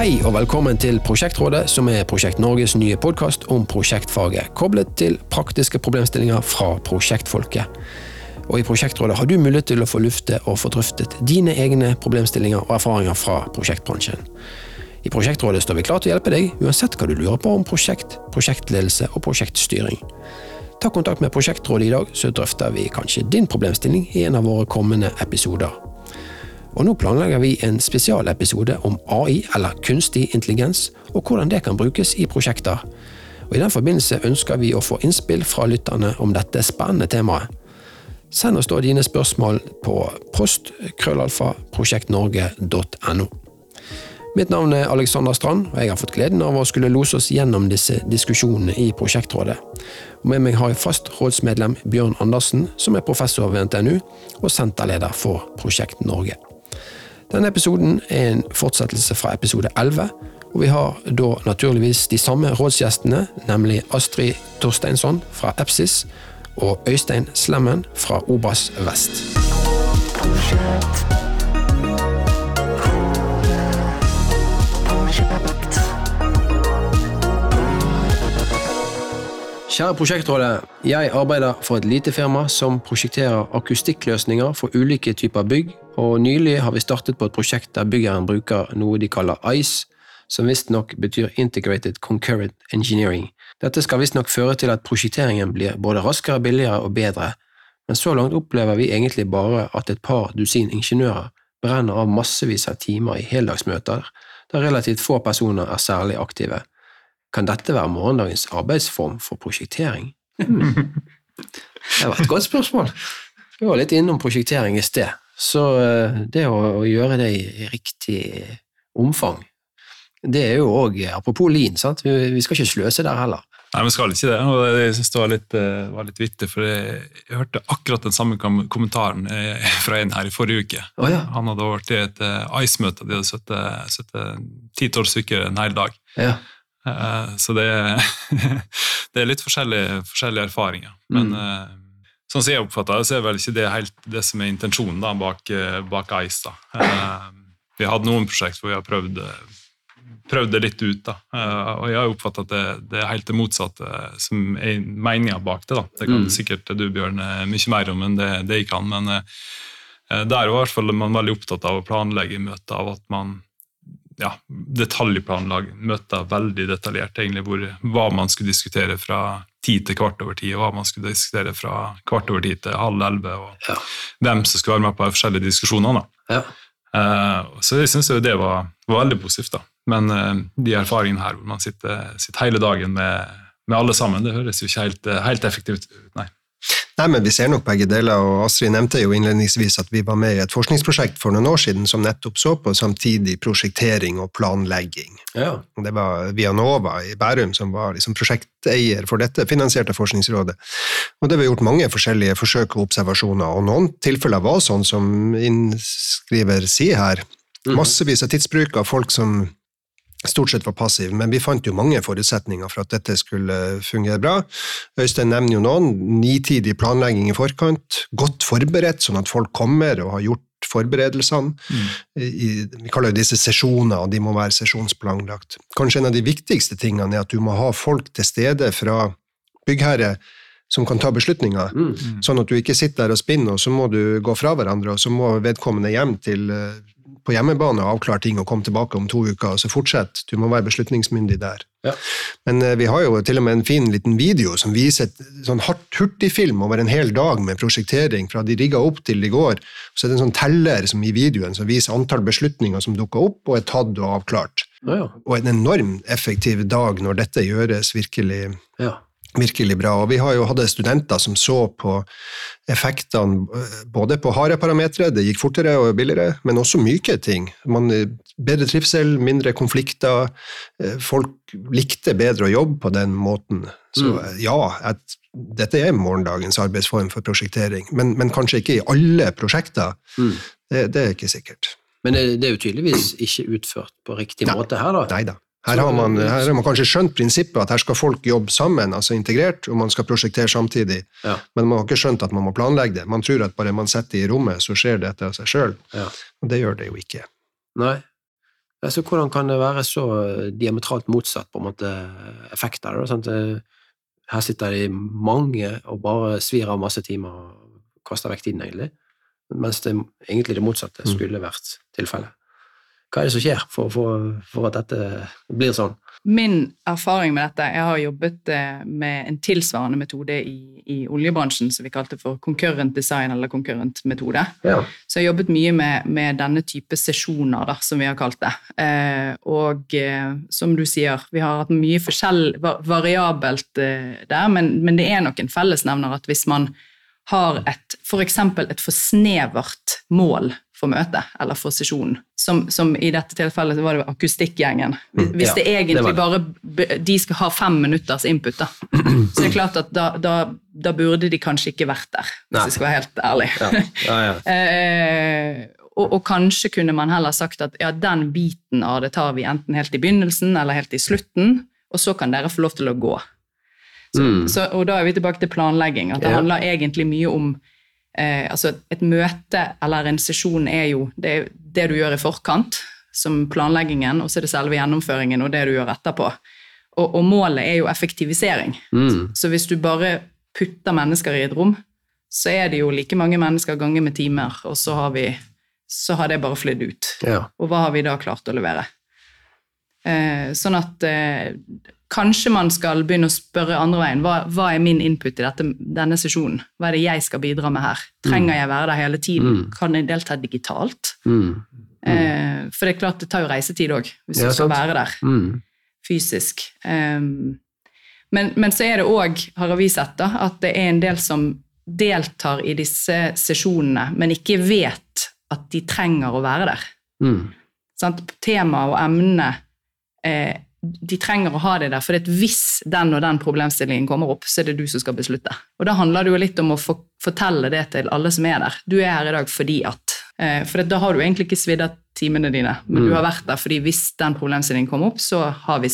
Hei og velkommen til Prosjektrådet, som er Prosjekt Norges nye podkast om prosjektfaget, koblet til praktiske problemstillinger fra prosjektfolket. Og I Prosjektrådet har du mulighet til å få lufte og få drøftet dine egne problemstillinger og erfaringer fra prosjektbransjen. I Prosjektrådet står vi klar til å hjelpe deg, uansett hva du lurer på om prosjekt, prosjektledelse og prosjektstyring. Ta kontakt med Prosjektrådet i dag, så drøfter vi kanskje din problemstilling i en av våre kommende episoder. Og nå planlegger vi en spesialepisode om AI, eller kunstig intelligens, og hvordan det kan brukes i prosjekter. Og I den forbindelse ønsker vi å få innspill fra lytterne om dette spennende temaet. Send oss da dine spørsmål på post.krøllalfa.prosjektnorge.no. Mitt navn er Alexander Strand, og jeg har fått gleden av å skulle lose oss gjennom disse diskusjonene i Prosjektrådet. Og med meg har jeg fast rådsmedlem Bjørn Andersen, som er professor ved NTNU og senterleder for Prosjekt Norge. Denne episoden er en fortsettelse fra episode 11, og vi har da naturligvis de samme rådsgjestene, nemlig Astrid Torsteinsson fra Epsis og Øystein Slemmen fra Obas Vest. Kjære prosjektrådet. Jeg arbeider for et lite firma som prosjekterer akustikkløsninger for ulike typer bygg, og nylig har vi startet på et prosjekt der byggeren bruker noe de kaller ICE, som visstnok betyr Integrated Concurrent Engineering. Dette skal visstnok føre til at prosjekteringen blir både raskere, billigere og bedre, men så langt opplever vi egentlig bare at et par dusin ingeniører brenner av massevis av timer i heldagsmøter, der relativt få personer er særlig aktive. Kan dette være morgendagens arbeidsform for prosjektering? Hmm. Det var et godt spørsmål. Vi var litt innom prosjektering i sted, så eh, det å, å gjøre det i riktig omfang, det er jo òg Apropos lin, sant? Vi, vi skal ikke sløse der heller. Nei, vi skal ikke det. og Jeg synes det var litt, eh, var litt vittig, for jeg, jeg, hørte akkurat den samme kommentaren eh, fra en her i forrige uke. Oh, ja. Han hadde vært i et ICE-møte, de hadde sittet ti-tolv stykker en hel dag. Ja. Så det, det, er litt forskjellige, forskjellige erfaringer. Men mm. sånn som jeg oppfatter det, så er vel ikke det helt det som er intensjonen da, bak, bak ICE. Da. Vi hatt noen prosjekt hvor vi har prøvd prøvd det litt ut. da. Og Jeg har oppfattet at det, det, er helt det motsatte som er meninga bak det. da. Det kan mm. sikkert du, Bjørn, mye mer om enn det, det jeg kan. Men der er fall man veldig opptatt av å planlegge møter, av at man ja, detaljplanlag, møter veldig detaljert, egentlig, hvor, hva man skulle diskutere fra ti til kvart over ti, og hva man skulle diskutere fra kvart over ti til halv elleve, og ja. hvem som skulle være med på de forskjellige diskusjonene. Ja. Uh, så jeg syns det var, var, veldig positivt. da. Men uh, de erfaringene her hvor man sitter, sitter hele dagen med, med, alle sammen, det høres jo ikke helt, eh, helt effektivt ut. nei. Nei, men Vi ser nok begge deler, og Astrid nevnte jo innledningsvis at vi var med i et forskningsprosjekt for noen år siden som nettopp så på samtidig prosjektering og planlegging. Ja. Det var Vianova i Bærum som var liksom prosjekteier for dette, finansiert av Forskningsrådet. Og Det var gjort mange forskjellige forsøk og observasjoner, og noen tilfeller var sånn som innskriver sier her. Mhm. Massevis av tidsbruk av folk som stort sett var passiv, men vi fant jo mange forutsetninger for at dette skulle fungere bra. Øystein nevner jo noen. Nitidig planlegging i forkant, godt forberedt, sånn at folk kommer og har gjort forberedelsene. Mm. I, vi kaller jo disse sesjoner, og de må være sesjonsplanlagt. Kanskje en av de viktigste tingene er at du må ha folk til stede fra byggherre som kan ta beslutninger, mm. mm. sånn at du ikke sitter der og spinner, og så må du gå fra hverandre, og så må vedkommende hjem til eh, på hjemmebane og avklare ting og komme tilbake om to uker, og så fortsett. Du må være beslutningsmyndig der. Ja. Men uh, vi har jo til og med en fin liten video som viser et sånn hardt hurtigfilm over en hel dag med prosjektering, fra de rigga opp til de går. Så er det en sånn teller som i videoen som viser antall beslutninger som dukker opp og er tatt og avklart. Ja, ja. Og en enormt effektiv dag når dette gjøres virkelig ja virkelig bra. Og vi har jo hatt studenter som så på effektene eh, både på harde parametere, det gikk fortere og billigere, men også myke ting. Man, eh, bedre trivsel, mindre konflikter. Eh, folk likte bedre å jobbe på den måten. Så mm. ja, at dette er morgendagens arbeidsform for prosjektering, men, men kanskje ikke i alle prosjekter. Mm. Det, det, er ikke sikkert. Men det, det, er jo tydeligvis ikke utført på riktig Nei. måte her, da? Nei da. Her har, man, her har man kanskje skjønt prinsippet at her skal folk jobbe sammen, altså integrert, og man skal prosjektere samtidig. Ja. Men man har ikke skjønt at man må planlegge det. Man tror at bare man setter i rommet, så skjer dette av seg sjøl. Ja. Og det gjør det jo ikke. Nei. Altså, hvordan kan det være så diametralt motsatt på en måte effekt av da, sant? Her sitter de mange og bare svir av masse timer og kaster vekk tiden, egentlig. Mens det egentlig det motsatte Mm. skulle vært tilfellet. Hva er det som skjer for, for, for at dette blir sånn? Min erfaring med dette Jeg har jobbet eh, med en tilsvarende metode i, i oljebransjen som vi kalte for concurrent design eller concurrent metode. Ja. Så jeg har jobbet mye med, med denne type sesjoner, da, som vi har kalt det. Eh, og eh, som du sier, vi har hatt mye forskjell, variabelt eh, der, men, men det er nok en fellesnevner at hvis man har et f.eks. et for snevert mål for møtet eller for sesjonen, som, som i dette tilfellet var det akustikkgjengen. Hvis, Mm, hvis ja, det egentlig det bare de skal ha fem minutters input, da. Så det er klart at da, da, da burde de kanskje ikke vært der, Nei. hvis jeg skal være helt ærlig. Ja, ja, ja. Eh, og, og kanskje kunne man heller sagt at ja, den biten av det tar vi enten helt i begynnelsen eller helt i slutten, og så kan dere få lov til å gå. Så, Mm. så, og da er vi tilbake til planlegging. At det handler egentlig mye om eh, altså Et møte eller en sesjon er jo det, det du gjør i forkant, som planleggingen, og så er det selve gjennomføringen og det du gjør etterpå. Og, og målet er jo effektivisering. Mm. Så hvis du bare putter mennesker i et rom, så er det jo like mange mennesker ganger med timer, og så har, vi, så har det bare flydd ut. ja. Og hva har vi da klart å levere? Eh, sånn at eh, kanskje man skal begynne å spørre andre veien. Hva, hva er min input i dette, denne sesjonen? Hva er det jeg skal bidra med her? Trenger jeg være der hele tiden? Mm. Kan jeg delta digitalt? Mm. Eh, for det er klart det tar jo reisetid òg, hvis Ja, du skal sant. være der Mm. fysisk. Um, men, men så er det òg, har vi sett, da, at det er en del som deltar i disse sesjonene, men ikke vet at de trenger å være der. Mm. Temaet og emnene eh, de trenger å ha det der, for hvis den og den problemstillingen kommer opp, så er det du som skal beslutte. Og da handler det jo litt om å få, fortelle det til alle som er der. Du er her i dag fordi at. Eh, for da har du egentlig ikke svidd av timene dine, men Mm. du har vært der fordi hvis den problemstillingen kommer opp, så har vi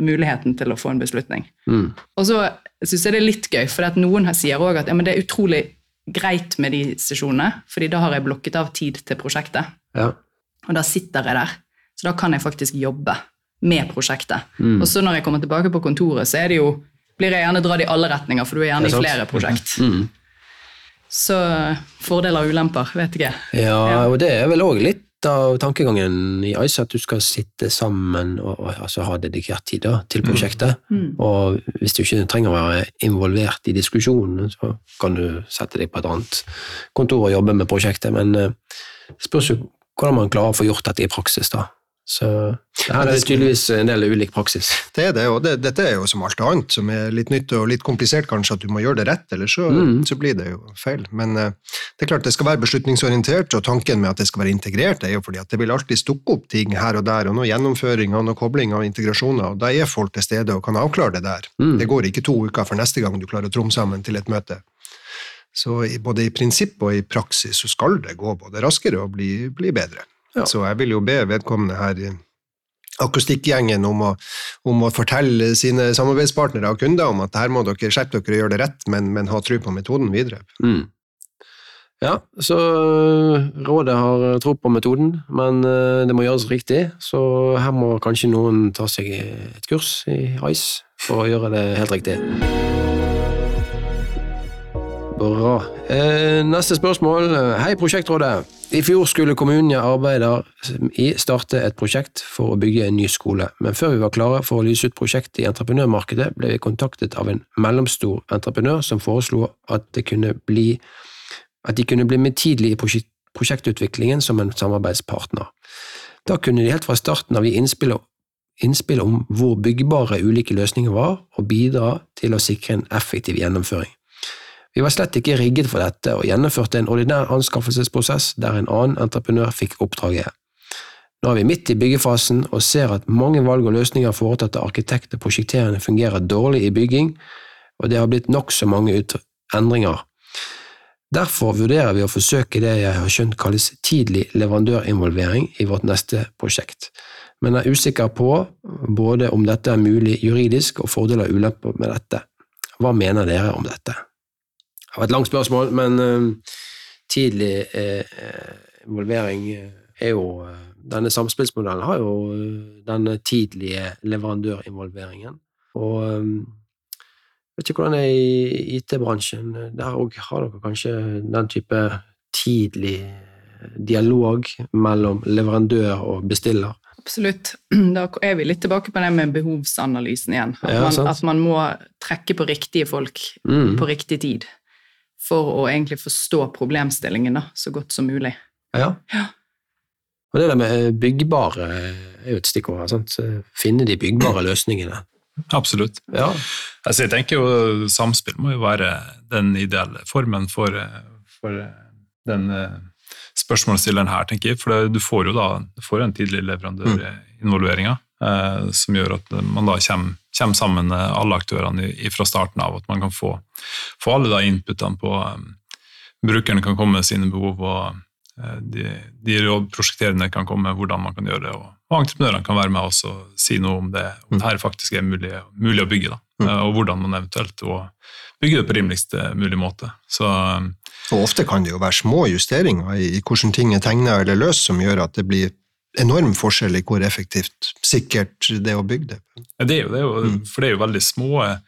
muligheten til å få en beslutning. Mm. Og så syns jeg det er litt gøy, for noen her sier òg at ja, men det er utrolig greit med de sesjonene, fordi da har jeg blokket av tid til prosjektet. Ja. Og da sitter jeg der. Så da kan jeg faktisk jobbe med prosjektet. Mm. Og så når jeg kommer tilbake på kontoret, så er det jo, blir jeg gjerne dratt i alle retninger, for du er gjerne er i flere prosjekt. Mm. Så fordeler og ulemper, vet ikke. Ja, Ja. og det er vel òg litt av tankegangen i ICE, at du skal sitte sammen og, og altså, ha dedikert tid da, til prosjektet. Mm. Og hvis du ikke trenger å være involvert i diskusjonen, så kan du sette deg på et annet kontor og jobbe med prosjektet, men eh, det spørs jo hvordan man klarer å få gjort dette i praksis, da. Så her er det tydeligvis en del ulik praksis. Det er det, og det, dette er jo som alt annet, som er litt nytt og litt komplisert kanskje, at du må gjøre det rett, eller så, Mm. så blir det jo feil. Men eh, det er klart det skal være beslutningsorientert, og tanken med at det skal være integrert, er jo fordi at det vil alltid stukke opp ting her og der, og noe gjennomføring og noe kobling av integrasjoner, og da er folk til stede og kan avklare det der. Mm. Det går ikke to uker for neste gang du klarer å tromme sammen til et møte. Så både i prinsipp og i praksis så skal det gå både raskere og bli, bli bedre. Ja. Så jeg vil jo be vedkommende her akustikkgjengen om å, om å fortelle sine samarbeidspartnere og kunder om at her må dere skjerpe dere og gjøre det rett, men, men ha tro på metoden videre. Mm. Ja, så øh, rådet har tro på metoden, men øh, det må gjøres riktig, så her må kanskje noen ta seg et kurs i ICE for å gjøre det helt riktig. Bra. Eh, neste spørsmål. Hei, Prosjektrådet. I fjor skulle kommunen jeg arbeider i starte et prosjekt for å bygge en ny skole, men før vi var klare for å lyse ut prosjektet i entreprenørmarkedet, ble vi kontaktet av en mellomstor entreprenør som foreslo at, bli, at de kunne bli med tidlig i prosjektutviklingen som en samarbeidspartner. Da kunne de helt fra starten av gi innspill, innspill om hvor byggbare ulike løsninger var, og bidra til å sikre en effektiv gjennomføring. Vi var slett ikke rigget for dette, og gjennomførte en ordinær anskaffelsesprosess der en annen entreprenør fikk oppdraget. Nå er vi midt i byggefasen og ser at mange valg og løsninger foretatt av arkitekt og prosjekterende fungerer dårlig i bygging, og det har blitt nokså mange endringer. Derfor vurderer vi å forsøke det jeg har skjønt kalles tidlig leverandørinvolvering i vårt neste prosjekt, men er usikker på både om dette er mulig juridisk og fordeler og ulemper med dette. Hva mener dere om dette? Det var et langt spørsmål, men eh, tidlig eh, involvering eh, er jo eh, denne samspillsmodellen har jo denne tidlige leverandørinvolveringen. Og jeg vet ikke hvordan det er i IT-bransjen. Der òg har dere kanskje den type tidlig dialog mellom leverandør og bestiller. Absolutt. Da er vi litt tilbake på det med behovsanalysen igjen. At, man, ja, at man må trekke på riktige folk Mm. på riktig tid. For å egentlig forstå problemstillingen da, så godt som mulig. Ja. Ja. Og det der med byggbare er jo et stikkord. her, Sant? Finne de byggbare løsningene. Absolutt. Ja. Altså, jeg tenker jo Samspill må jo være den ideelle formen for, for den eh, spørsmålsstilleren her, tenker jeg. For du får jo da du får en tidlig leverandørinvolvering, eh, som gjør at man da kommer, kommer sammen eh, alle aktørene fra starten av. At man kan få, få alle da inputene på um, Brukerne kan komme med sine behov, og eh, de, de rådprosjekterende kan komme med hvordan man kan gjøre det. Og, og entreprenørene kan være med oss og si noe om det, om det her faktisk er mulig, mulig å bygge. da, eh, Og hvordan man eventuelt bygger det på rimeligst mulig måte. Så Og ofte kan det jo være små justeringer i, i hvordan ting er tegna eller løst, som gjør at det blir enorm forskjell i hvor effektivt sikkert det er å bygge det. Ja, det er jo det, er jo, Mm. for det er jo veldig små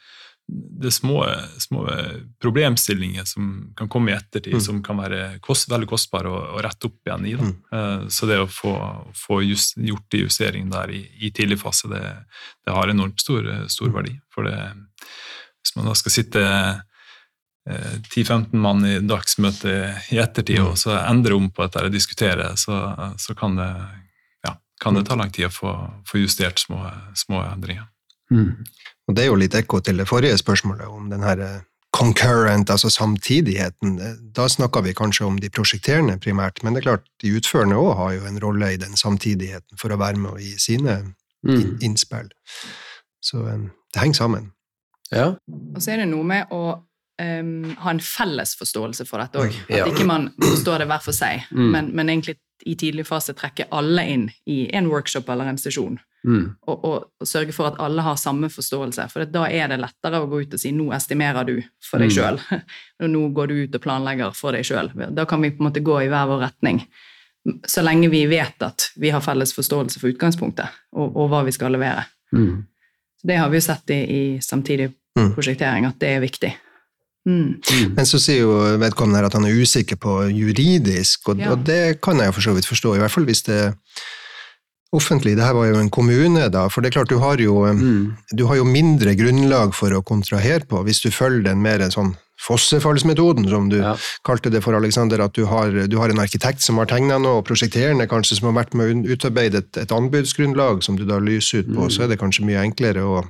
det er små, små problemstillinger som kan komme i ettertid, Mm. som kan være kost, veldig kostbare å, å rette opp igjen i. Mm. Eh, Så det å få, få just, gjort de justeringene der i, i tidlig fase, det, det har enormt stor, stor Mm. verdi. For det, hvis man da skal sitte eh, 10-15 mann i dagsmøte i ettertid Mm. og så endre om på dette og diskutere, så, så kan, det, kan det ta lang tid å få, få justert små, små endringer. Mm. Og det er jo litt ekko til det forrige spørsmålet om den her eh, concurrent, altså samtidigheten. Eh, Da snakker vi kanskje om de prosjekterende primært, men det er klart, de utførende òg har jo en rolle i den samtidigheten for å være med og gi sine Mm. innspill. Så eh, det henger sammen. Ja. Og så er det noe med å um, ha en felles forståelse for dette òg. At Ja. ikke man forstår det hver for seg, Mm. men, men egentlig i tidlig fase trekke alle inn i en workshop eller en sesjon. Mm. Og, og, og sørge for at alle har samme forståelse. For da er det lettere å gå ut og si 'nå estimerer du for deg Mm. sjøl', og 'nå går du ut og planlegger for deg sjøl'. Da kan vi på en måte gå i hver vår retning. Så lenge vi vet at vi har felles forståelse for utgangspunktet, og, og hva vi skal levere. Mm. Det har vi jo sett i, i samtidig Mm. prosjektering, at det er viktig. Mm. Mm. Men så sier jo vedkommende her at han er usikker på juridisk, og, Ja. og det kan jeg jo for så vidt forstå, i hvert fall hvis det er offentlig. Det her var jo en kommune, da, for det er klart du har jo Mm. du har jo mindre grunnlag for å kontrahere på, hvis du følger den mer sånn fossefallsmetoden, som du Ja. kalte det for Alexander, at du har, du har en arkitekt som har tegna noe, og prosjekterende kanskje som har vært med å utarbeide et, et anbudsgrunnlag som du da lyser ut på, Mm. så er det kanskje mye enklere å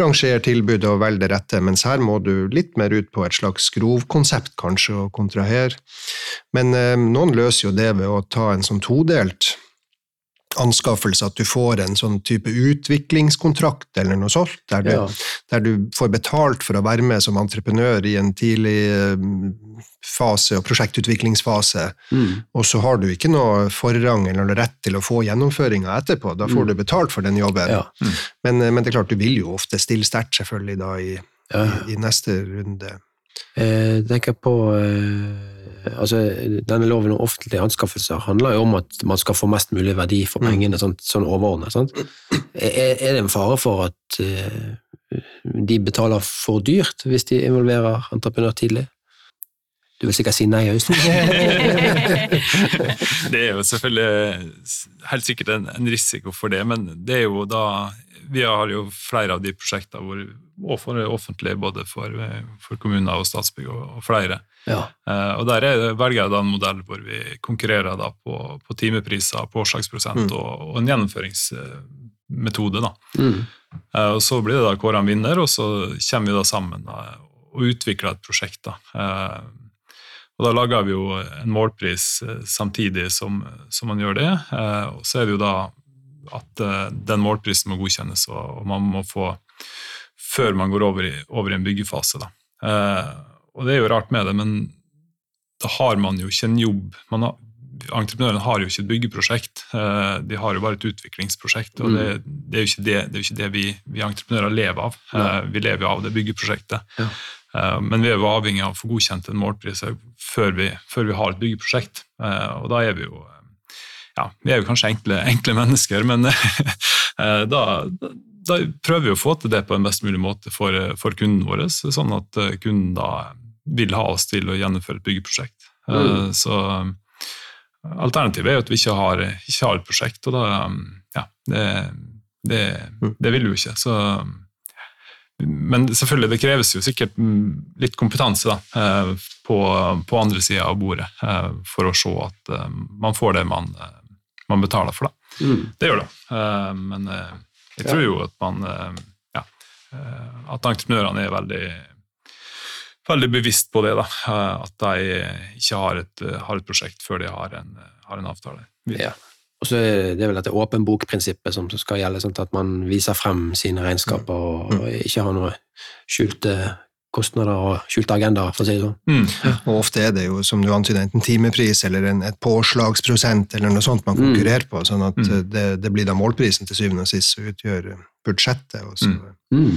rangere tilbudet og velge det rette, mens her må du litt mer ut på et slags grovkonsept kanskje, og kontrahere. Men eh, noen løser jo det ved å ta en sånn todelt anskaffelse, at du får en sånn type utviklingskontrakt eller noe sånt, der du, Ja. der du får betalt for å være med som entreprenør i en tidlig eh, fase og prosjektutviklingsfase, Mm. og så har du ikke noe forrang eller noe rett til å få gjennomføringa etterpå. Da får Mm. du betalt for den jobben. Ja. Men, eh, men det er klart, du vil jo ofte stille sterkt selvfølgelig da i, Ja. i, i neste runde. Jeg tenker på eh, altså, Denne loven om offentlige anskaffelser handler jo om at man skal få mest mulig verdi for Mm. pengene, sånn, sånn overordnet. Sant? Er, er det en fare for at eh, de betaler for dyrt hvis de involverer entreprenør tidlig? Du vil sikkert si nei, Øystein. Det er jo selvfølgelig helt sikkert en, en risiko for det, men det er jo da Vi har jo flere av de prosjektene hvor, og for det offentlige, både for, for kommuner og Statsbygg og, og flere. Ja. Uh, og Der er, velger jeg da en modell hvor vi konkurrerer da på, på timepriser, på årsaksprosent Mm. og, og en gjennomføringsmetode. da. Mm. Uh, og Så blir det da kåret en vinner, og så kommer vi da sammen da, og utvikler et prosjekt. da. Uh, og Da lager vi jo en målpris samtidig som, som man gjør det. Eh, og så er det jo da at eh, den målprisen må godkjennes, og, og man må få før man går over i, over i en byggefase. Da. Eh, og det er jo rart med det, men da har man jo ikke en jobb. Man har, entreprenøren har jo ikke et byggeprosjekt, eh, de har jo bare et utviklingsprosjekt. og Mm. det, det er jo ikke det, det, jo ikke det vi, vi entreprenører lever av. Ja. vi lever jo av det byggeprosjektet. Ja. Eh, men vi er jo avhengig av å få godkjent en målpris før vi, før vi har et byggeprosjekt. Eh, og da er vi jo eh, ja, Vi er jo kanskje enkle, enkle mennesker, men da, da, prøver vi å få til det på en best mulig måte for, for kunden vår, sånn at kunden da vil ha oss til å gjennomføre et byggeprosjekt. Mm. Så alternativet er jo at vi ikke har, ikke har et prosjekt, og da ja, det, det, mm. det vil vi jo ikke. Så men selvfølgelig, det kreves jo sikkert litt kompetanse da, eh, på, på andre sida av bordet eh, for å se at eh, man får det man, man betaler for. Da. Mm. Det gjør det. Men jeg tror jo at man ja, At entreprenørene er veldig, veldig bevisst på det. Da. At de ikke har et, har et prosjekt før de har en, har en avtale. Ja. Og så er det vel dette åpen bok-prinsippet som skal gjelde, sånn at man viser frem sine regnskaper og, og mm. ikke har noe skjulte kostnader og skjulte agendaer, for å si det sånn. Mm. Og ofte er det jo, som du antyder, enten timepris eller en, et påslagsprosent eller noe sånt man mm. konkurrerer mm. på, sånn at mm. det, det, blir da målprisen til syvende og sist som utgjør budsjettet. Mm.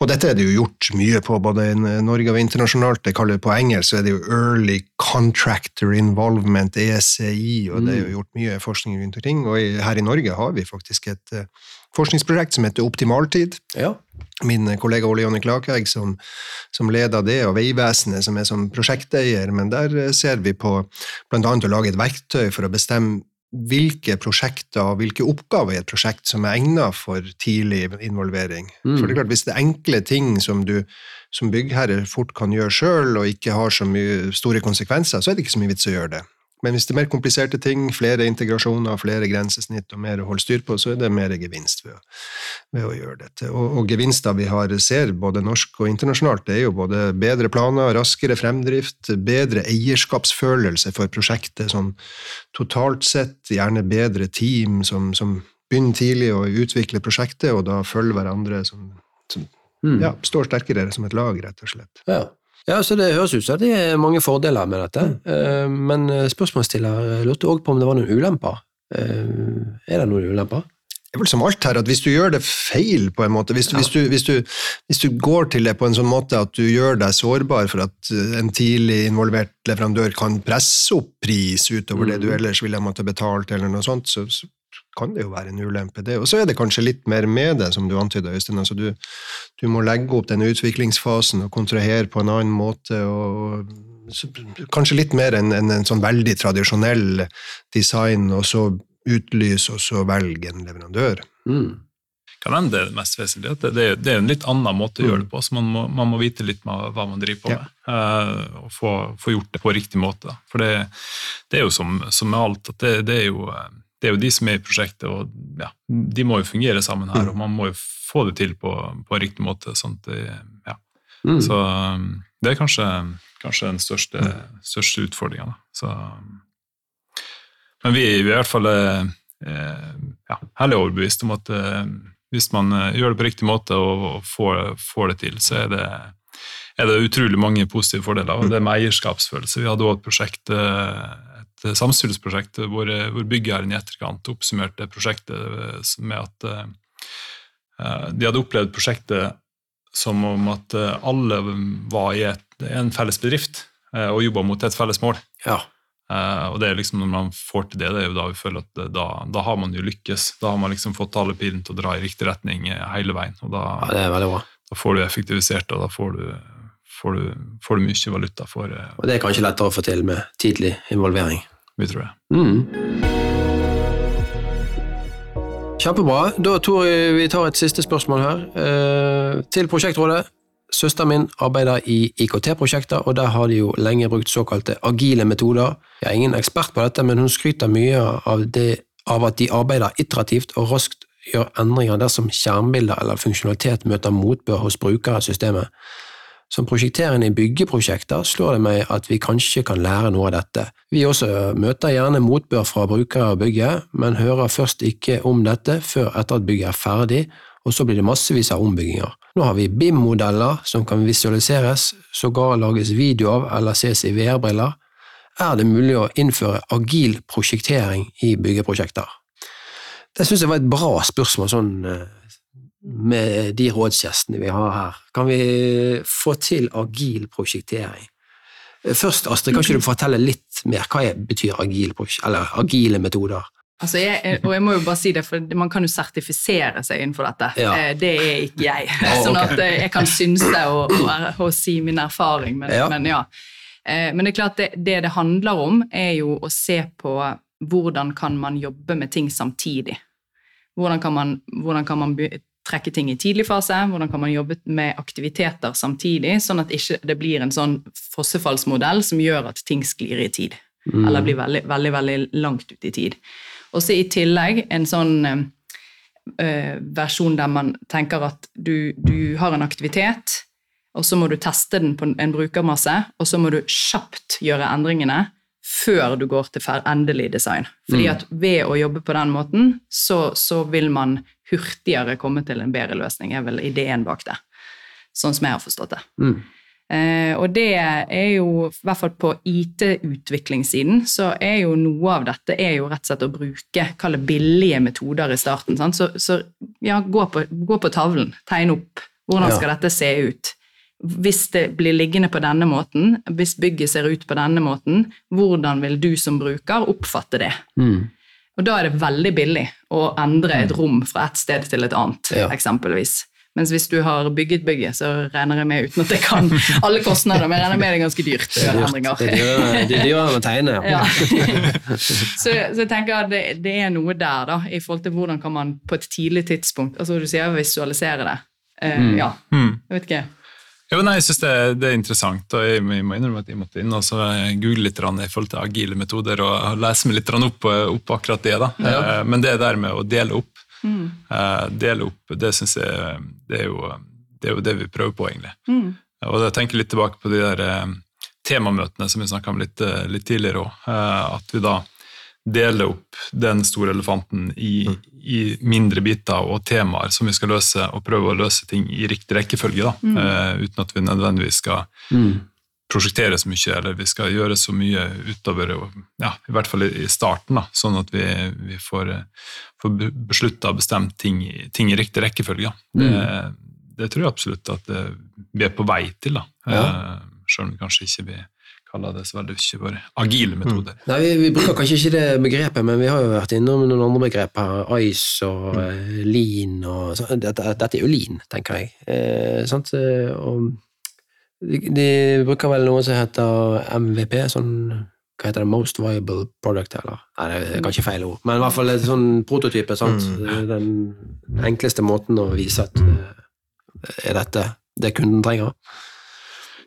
og dette er det jo gjort mye på, både i Norge og internasjonalt. Det kaller det På engelsk så er det jo Early Contractor Involvement, ECI, og det er jo mm. gjort mye forskning rundt omkring. Og her i Norge har vi faktisk et uh, forskningsprosjekt som heter Optimaltid. Ja. Min kollega Ole Jonny Klakegg som, som leder det, og Vegvesenet som er som prosjekteier. Men der eh, ser vi på bl.a. å lage et verktøy for å bestemme hvilke prosjekter og hvilke oppgaver i et prosjekt som er egnet for tidlig involvering. Mm. For det er klart, Hvis det er enkle ting som du som byggherre fort kan gjøre sjøl, og ikke har så mye store konsekvenser, så er det ikke så mye vits å gjøre det. Men hvis det er mer kompliserte ting, flere integrasjoner, flere grensesnitt og mer å holde styr på, så er det mer gevinst ved å, ved å gjøre dette. Og, og, gevinster vi har, ser både norsk og internasjonalt, det er jo både bedre planer, raskere fremdrift, bedre eierskapsfølelse for prosjektet sånn totalt sett, gjerne bedre team som, som begynner tidlig å utvikle prosjektet, og da følger hverandre som, som mm. ja, står sterkere som et lag, rett og slett. Ja. Ja, så Det høres ut som det er mange fordeler med dette, mm. men eh, spørsmålsstiller lurte òg på om det var noen ulemper. Eh, er det noen ulemper? Det er vel som alt her, at hvis du gjør det feil, på en måte, hvis du, ja. hvis, du, hvis, du, hvis du, går til det på en sånn måte at du gjør deg sårbar for at en tidlig involvert leverandør kan presse opp pris utover mm. det du ellers ville måtte betalt, eller noe sånt, så, så kan det jo være en ulempe, det. Og så er det kanskje litt mer med det, som du antyda, Øystein. Altså du, du, må legge opp den utviklingsfasen og kontrahere på en annen måte. og Kanskje litt mer enn en, en, sånn veldig tradisjonell design, og så utlyse, og så velge en leverandør. Mm. Kan hende det mest vesentlige. Det, det, det, er en litt annen måte å gjøre det på. så Man må, man må vite litt med hva man driver på med, uh, og få, få, gjort det på riktig måte. For det, det er jo som, som med alt, at det, er jo uh, det er jo de som er i prosjektet, og ja, de må jo fungere sammen her. Mm. Og man må jo få det til på, på riktig måte. Det, ja. Mm. Så um, det er kanskje, kanskje den største, mm. største utfordringa. Men vi, vi, er i hvert fall eh, ja, heller overbevist om at eh, hvis man eh, gjør det på riktig måte og, og får, får, det til, så er det, er det utrolig mange positive fordeler. Og det med eierskapsfølelse. Vi hadde også et prosjekt eh, et samspillsprosjekt hvor, hvor byggherren i etterkant oppsummerte prosjektet eh, med at uh, de hadde opplevd prosjektet som om at alle var i et, en felles bedrift uh, og jobba mot et felles mål. Ja. Uh, og det er liksom Når man får til det, det er jo da vi føler at da, da har man jo lykkes. Da har man liksom fått alle pilene til å dra i riktig retning hele veien. og Da, ja, det veldig bra. da får du effektivisert, og da får du får du, får du mye valuta for. Eh, og det er kanskje lettere å få til med tidlig involvering? Vi tror det. Mm. Kjempebra. Da tror jeg vi tar et siste spørsmål her. Eh, til prosjektrådet. Søsteren min arbeider i IKT-prosjekter, og der har de jo lenge brukt såkalte agile metoder. Jeg er ingen ekspert på dette, men hun skryter mye av, det, av at de arbeider iterativt og raskt gjør endringer dersom skjermbilder eller funksjonalitet møter motbør hos brukere av systemet. Som prosjekterende i byggeprosjekter slår det meg at vi kanskje kan lære noe av dette. Vi også møter gjerne motbør fra brukere av bygget, men hører først ikke om dette før etter at bygget er ferdig, og så blir det massevis av ombygginger. Nå har vi BIM-modeller som kan visualiseres, sågar lages video av eller ses i VR-briller. Er det mulig å innføre agil prosjektering i byggeprosjekter? Det synes jeg var et bra spørsmål sånn eh, med de rådsgjestene vi har her. Kan vi få til agil prosjektering? Først, Astrid, kan ikke du fortelle litt mer? Hva betyr agil, eller agile metoder? Altså jeg, og jeg må jo bare si det, for man kan jo sertifisere seg innenfor dette. Ja. Eh, Det er ikke jeg. Sånn at eh, jeg kan synse og, og, og si min erfaring, men Ja. Men, ja. Eh, men det er klart det, det det handler om, er jo å se på hvordan kan man jobbe med ting samtidig. Hvordan kan man, hvordan kan man trekke ting i tidlig fase? Hvordan kan man jobbe med aktiviteter samtidig, sånn at ikke det blir en sånn fossefallsmodell som gjør at ting sklir i tid Mm. eller blir veldig, veldig, veldig langt ut i tid. Og så i tillegg en sånn eh, versjon der man tenker at du, du har en aktivitet, og så må du teste den på en brukermasse, og så må du kjapt gjøre endringene før du går til endelig design. Fordi Mm. at ved å jobbe på den måten, så, så vil man hurtigere komme til en bedre løsning, er vel ideen bak det. Sånn som jeg har forstått det. Mm. Eh, og det er jo, i hvert fall på IT-utviklingssiden, så er jo noe av dette er jo rett og slett å bruke kall det billige metoder i starten. Sant? Så, så ja, gå på, gå på tavlen, tegn opp. Hvordan Ja. skal dette se ut? Hvis det blir liggende på denne måten, hvis bygget ser ut på denne måten, hvordan vil du som bruker oppfatte det? Mm. Og da er det veldig billig å endre et rom fra et sted til et annet, Ja. eksempelvis. Mens hvis du har bygget bygget, så regner jeg med, uten at jeg kan alle kostnader, men jeg regner med det er ganske dyrt. Det er dyrere- det er dyrere å tegne. Ja. så, så jeg tenker at det, det er noe der, da, i forhold til hvordan kan man på et tidlig tidspunkt Altså du sier visualisere det. Uh, Mm. Ja, Mm. jeg vet ikke. Ja, nei, jeg synes det, det er interessant, og jeg jeg må innrømme at jeg måtte inn og så google litt i forhold til agile metoder og lese meg litt opp, på akkurat det. da. Ja. Eh, Men det der med å dele opp, Mm. eh, dele opp, det synes jeg det er, jo, det er jo det vi prøver på, egentlig. Mm. Og jeg tenker litt tilbake på de der eh, temamøtene som vi snakka om litt, eh, litt tidligere òg. Eh, at vi da deler opp den store elefanten i, i mindre biter og temaer som vi skal løse, og prøve å løse ting i riktig rekkefølge. da, Mm. Uh, uten at vi nødvendigvis skal Mm. prosjektere så mye, eller vi skal gjøre så mye utover, ja, i hvert fall i starten, da, sånn at vi, vi får, eh, får beslutta og bestemt ting, ting i riktig rekkefølge. da. Det, det tror jeg absolutt at eh, vi er på vei til, da. Ja. Eh, selv om vi kanskje ikke vil kaller det så veldig mye for agile metoder. Nei, vi, vi bruker kanskje ikke det begrepet, men vi har jo vært innom noen andre begrep her. Ice og eh, lean og så, dette, dette er jo lean, tenker jeg. Eh? Eh, Og de, de bruker vel noe som heter MVP, sånn hva heter det, Most Viable Product, eller? Nei, det er kanskje feil ord, men i hvert fall en sånn prototype, sant? Den enkleste måten å vise at eh, er dette det kunden trenger.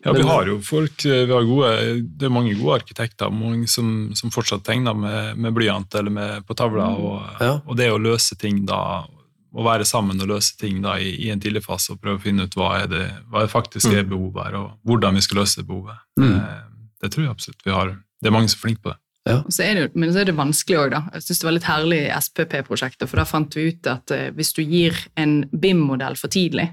Ja, vi har jo folk, vi har gode, det er mange gode arkitekter mange som, som fortsatt tegner med, med blyant eller med, på tavla, og, Ja. og det å løse ting da, å være sammen og løse ting da i, i en tidlig fase og prøve å finne ut hva er det, hva er faktisk er behovet her, og hvordan vi skal løse det behovet. Mm. Det, det tror jeg absolutt vi har. Det er mange som er flinke på det. Ja. så er det, men så er det vanskelig òg, da. Jeg syns det var litt herlig i SPP-prosjektet, for da fant vi ut at eh, hvis du gir en BIM-modell for tidlig,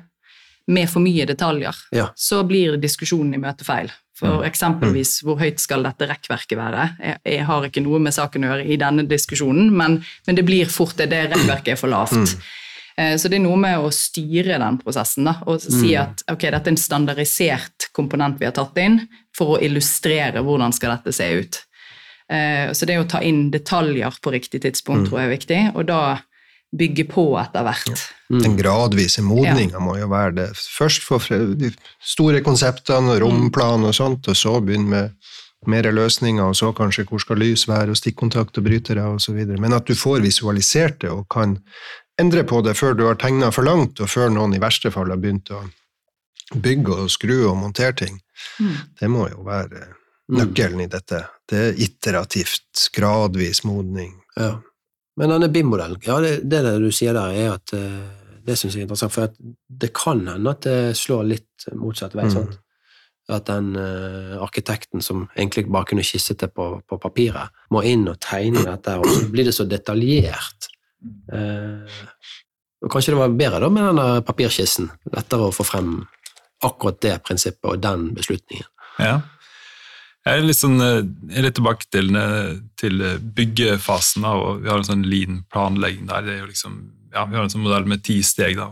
med for mye detaljer, Ja. så blir diskusjonen i møtet feil. For eksempelvis, hvor høyt skal dette rekkverket være? Jeg, jeg har ikke noe med saken å gjøre i denne diskusjonen, men, men det blir fort det. Det rekkverket er for lavt. Mm. Så det er noe med å styre den prosessen da, og si at ok, dette er en standardisert komponent vi har tatt inn for å illustrere hvordan skal dette se ut. Eh, Så det å ta inn detaljer på riktig tidspunkt tror jeg er viktig, og da bygge på etter hvert. Den gradvise modninga må jo være det. Først få de store konseptene, og romplan og sånt, og så begynne med mer løsninger, og så kanskje hvor skal lys være, og stikkontakt og brytere osv. Men at du får visualisert det og kan endre på det før du har tegna for langt, og før noen i verste fall har begynt å bygge og skru og montere ting, Mm. det må jo være nøkkelen i dette. Det er iterativt, gradvis modning. Ja. Men denne BIM-modellen, ja, det, det du sier der, er at eh, det syns jeg er interessant, for det kan hende at det slår litt motsatt vei. Mm. At den uh, arkitekten som egentlig bare kunne skisset det på, på papiret, må inn og tegne dette, og så blir det så detaljert. Uh, og kanskje det var bedre da med denne papirskissen, lettere å få frem akkurat det prinsippet og den beslutningen. Ja. Jeg er litt, sånn, eh, jeg er litt tilbake til, eh, til eh, byggefasen, da, og vi har en sånn lean planlegging der. Er liksom, ja, vi har en sånn modell med ti steg. da.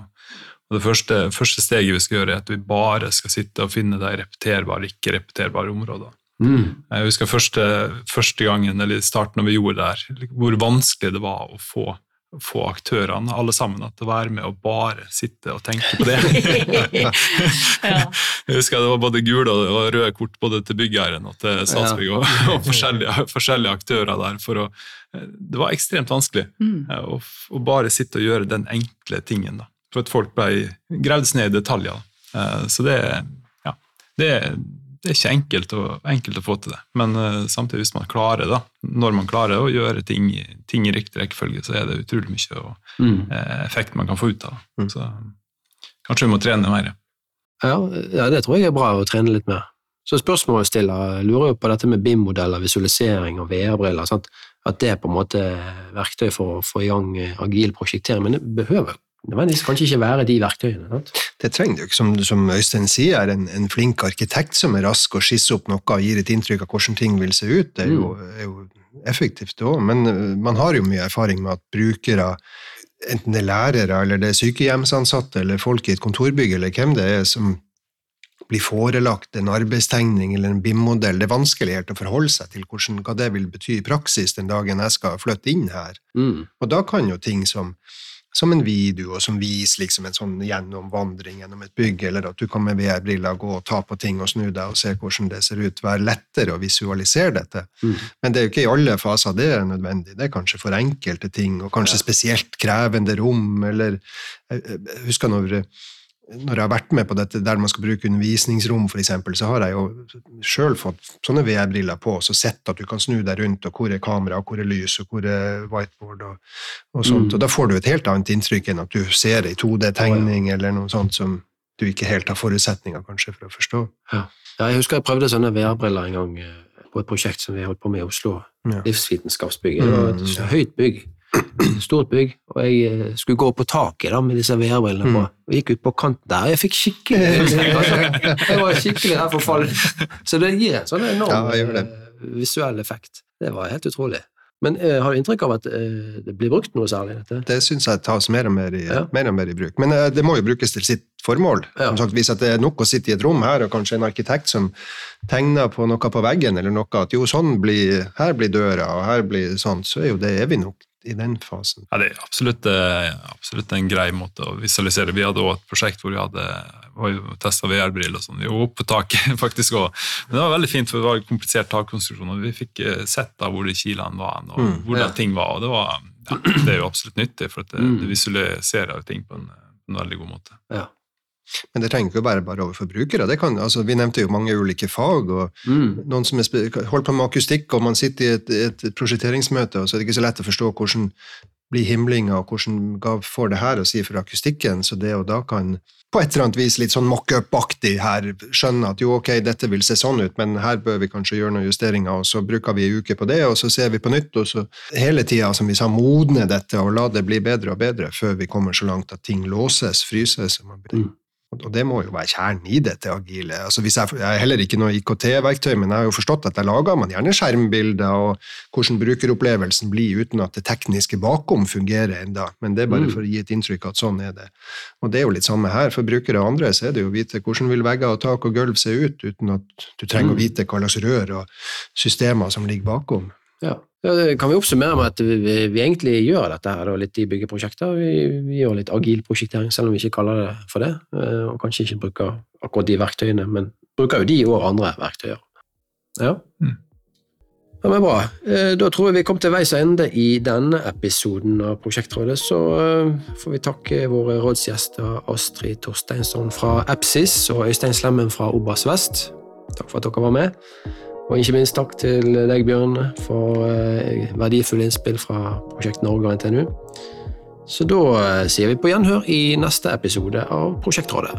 Og Det første, første steget vi skal gjøre, er at vi bare skal sitte og finne de repeterbare ikke repeterbare områder. Mm. Jeg husker første, første gangen, eller starten når vi gjorde det her, hvor vanskelig det var å få, få aktørene, alle sammen, til å være med og bare sitte og tenke på det. Ja. Jeg husker det var både gule og røde kort både til byggherren og til Statsbygg og, og forskjellige, forskjellige aktører der. For å, det var ekstremt vanskelig Mm. eh, å, å bare sitte og gjøre den enkle tingen. Da. For at folk ble gravd ned i detaljer. Eh, Så det, ja, det, det er ikke enkelt å, enkelt å få til det. Men uh, samtidig, hvis man klarer da, når man klarer å gjøre ting, ting i riktig rekkefølge, så er det utrolig mye og, Mm. uh, effekt man kan få ut av. det. Mm. Så kanskje vi må trene mer. Ja, ja, det tror jeg er bra å trene litt mer. Så spørsmålet stiller lurer jo på dette med BIM-modeller, visualisering og VR-briller. At det er på en måte verktøy for å få i gang eh, agil prosjektering, men det behøver nødvendigvis kanskje ikke være de verktøyene. sant? Det trenger det jo ikke, som, som Øystein sier, er en, en flink arkitekt som er rask og skisser opp noe og gir et inntrykk av hvordan ting vil se ut. Det er jo, er jo effektivt òg, men uh, man har jo mye erfaring med at brukere, enten det er lærere eller det er sykehjemsansatte eller folk i et kontorbygg eller hvem det er, som blir forelagt en arbeidstegning eller en BIM-modell. Det er vanskelig helt å forholde seg til hvordan, hva det vil bety i praksis den dagen jeg skal flytte inn her. Mm. Og da kan jo ting som, som en video, som viser liksom en sånn gjennomvandring gjennom et bygg, eller at du kan med VR-briller gå og ta på ting og snu deg og se hvordan det ser ut, være lettere å visualisere dette. Mm. Men det er jo ikke i alle faser det er nødvendig. Det er kanskje for enkelte ting, og kanskje spesielt krevende rom, eller jeg jeg husker når når jeg har vært med på dette der man skal bruke undervisningsrom, eksempel, så har jeg jo sjøl fått sånne VR-briller på og så sett at du kan snu deg rundt, og hvor er kamera, og hvor er lys, og hvor er whiteboard, og, og sånt. Mm. Og da får du et helt annet inntrykk enn at du ser ei 2D-tegning eller noe sånt som du ikke helt har forutsetninger kanskje for å forstå. Ja, jeg husker jeg prøvde sånne VR-briller en gang eh, på et prosjekt som vi holdt på med i Oslo. Ja. Livsvitenskapsbygget. Det var Mm, et høyt bygg. Stort bygg. Og jeg eh, skulle gå på taket da, med disse VR-brillene på. Mm. Og gikk ut på kanten der. og Jeg fikk skikkelig altså, Jeg var skikkelig her for fall. Så det gir en sånn enorm Ja, eh, visuell effekt. Det var helt utrolig. Men eh, har du inntrykk av at eh, det blir brukt noe særlig? dette? Det syns jeg tas mer og mer i, Ja. mer og mer i bruk. Men eh, det må jo brukes til sitt formål. Ja. Som sagt, hvis det er nok å sitte i et rom her, og kanskje en arkitekt som tegner på noe på veggen, eller noe at jo, sånn blir, her blir døra, og her blir sånn, så er jo det evig nok i den fasen. Ja, det er absolutt, eh, absolutt en grei måte å visualisere. Vi hadde også et prosjekt hvor vi hadde testa VR-briller og sånn. Vi var oppe på taket faktisk også. Men det var veldig fint, for det var en komplisert takkonstruksjon, og vi fikk eh, sett da hvor de kilene var, og Mm, hvordan ja. ting var. og det, var ja, det er jo absolutt nyttig, for det, Mm. det visualiserer jo ting på en, en veldig god måte. Ja. Men det trenger ikke å være bare overfor brukere. Det kan, altså, vi nevnte jo mange ulike fag, og Mm. noen som er holder på med akustikk, og man sitter i et, et prosjekteringsmøte, og så er det ikke så lett å forstå hvordan blir himlinga, og hvordan Gav får det her å si for akustikken, så det og da kan på et eller annet vis litt sånn mock-up-aktig her skjønne at jo, ok, dette vil se sånn ut, men her bør vi kanskje gjøre noen justeringer, og så bruker vi en uke på det, og så ser vi på nytt, og så hele tida, som vi sa, modne dette og la det bli bedre og bedre før vi kommer så langt at ting låses, fryses. og man blir- Mm. Og det må jo være kjernen i dette agile. Altså jeg, jeg er heller ikke noe IKT-verktøy, men jeg har jo forstått at der lager man gjerne skjermbilder og hvordan brukeropplevelsen blir uten at det tekniske bakom fungerer enda. Men det er bare Mm. for å gi et inntrykk at sånn er det. Og det er jo litt samme her. For brukere og andre så er det jo å vite hvordan vil vegger og tak og gulv se ut, uten at du trenger Mm. å vite hva slags rør og systemer som ligger bakom. Ja. det kan vi oppsummere med at vi, vi, vi egentlig gjør dette her da, litt i byggeprosjekter. Vi, vi gjør litt agil prosjektering, selv om vi ikke kaller det for det. eh, Og kanskje ikke bruker akkurat de verktøyene, men bruker jo de og andre verktøyer. Ja. Mm. Ja, men bra. Eh, Da tror jeg vi kom til veis ende i denne episoden av Prosjektrådet. Så eh, får vi takke våre rådsgjester Astrid Torsteinsson fra Epsis og Øystein Slemmen fra Obas Vest. Takk for at dere var med. Og ikke minst takk til deg, Bjørn, for eh, verdifulle innspill fra Prosjekt Norge og NTNU. Så da eh, sier vi på gjenhør i neste episode av Prosjektrådet.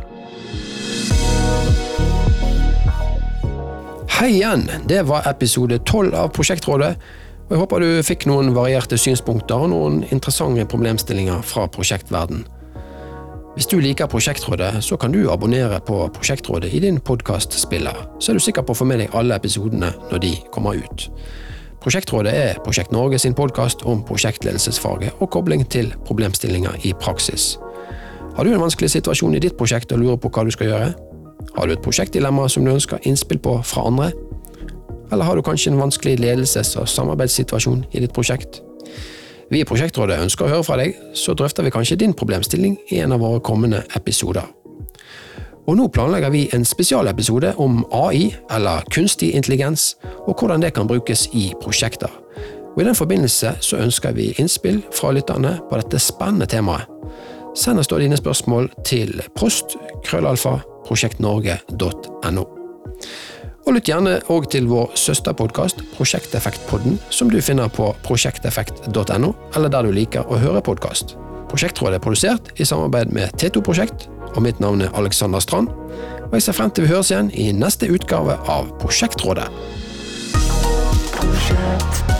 Hei igjen! Det var episode tolv av Prosjektrådet. Og jeg håper du fikk noen varierte synspunkter og noen interessante problemstillinger fra prosjektverden. Hvis du liker Prosjektrådet, så kan du abonnere på Prosjektrådet i din podkastspiller, så er du sikker på å få med deg alle episodene når de kommer ut. Prosjektrådet er Prosjekt Norge sin podkast om prosjektledelsesfaget og kobling til problemstillinger i praksis. Har du en vanskelig situasjon i ditt prosjekt og lurer på hva du skal gjøre? Har du et prosjektdilemma som du ønsker innspill på fra andre? eller har du kanskje en vanskelig ledelses- og samarbeidssituasjon i ditt prosjekt? Vi i Prosjektrådet ønsker å høre fra deg, så drøfter vi kanskje din problemstilling i en av våre kommende episoder. Og nå planlegger vi en spesialepisode om AI, eller kunstig intelligens, og hvordan det kan brukes i prosjekter. Og I den forbindelse så ønsker vi innspill fra lytterne på dette spennende temaet. Send oss da dine spørsmål til prost krøllalfa prosjektnorge.no. Og lytt gjerne òg til vår søsterpodkast Prosjekteffektpodden, som du finner på prosjekteffekt.no, eller der du liker å høre podkast. Prosjektrådet er produsert i samarbeid med T2 Prosjekt, og mitt navn er Alexander Strand. Og jeg ser frem til vi høres igjen i neste utgave av Prosjektrådet. Project.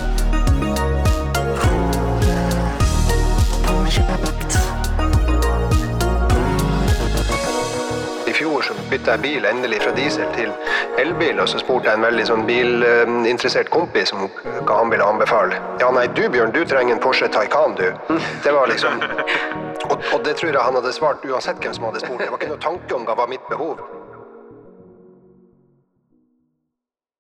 Bytta jeg bil endelig fra diesel til elbil, og så spurte jeg en veldig sånn bilinteressert kompis om hva han ville anbefale. Ja, nei, du Bjørn, du trenger en Porsche Taycan, du. Det var liksom og, og det tror jeg han hadde svart uansett hvem som hadde spurt. Det var ikke noe tanke om hva var mitt behov.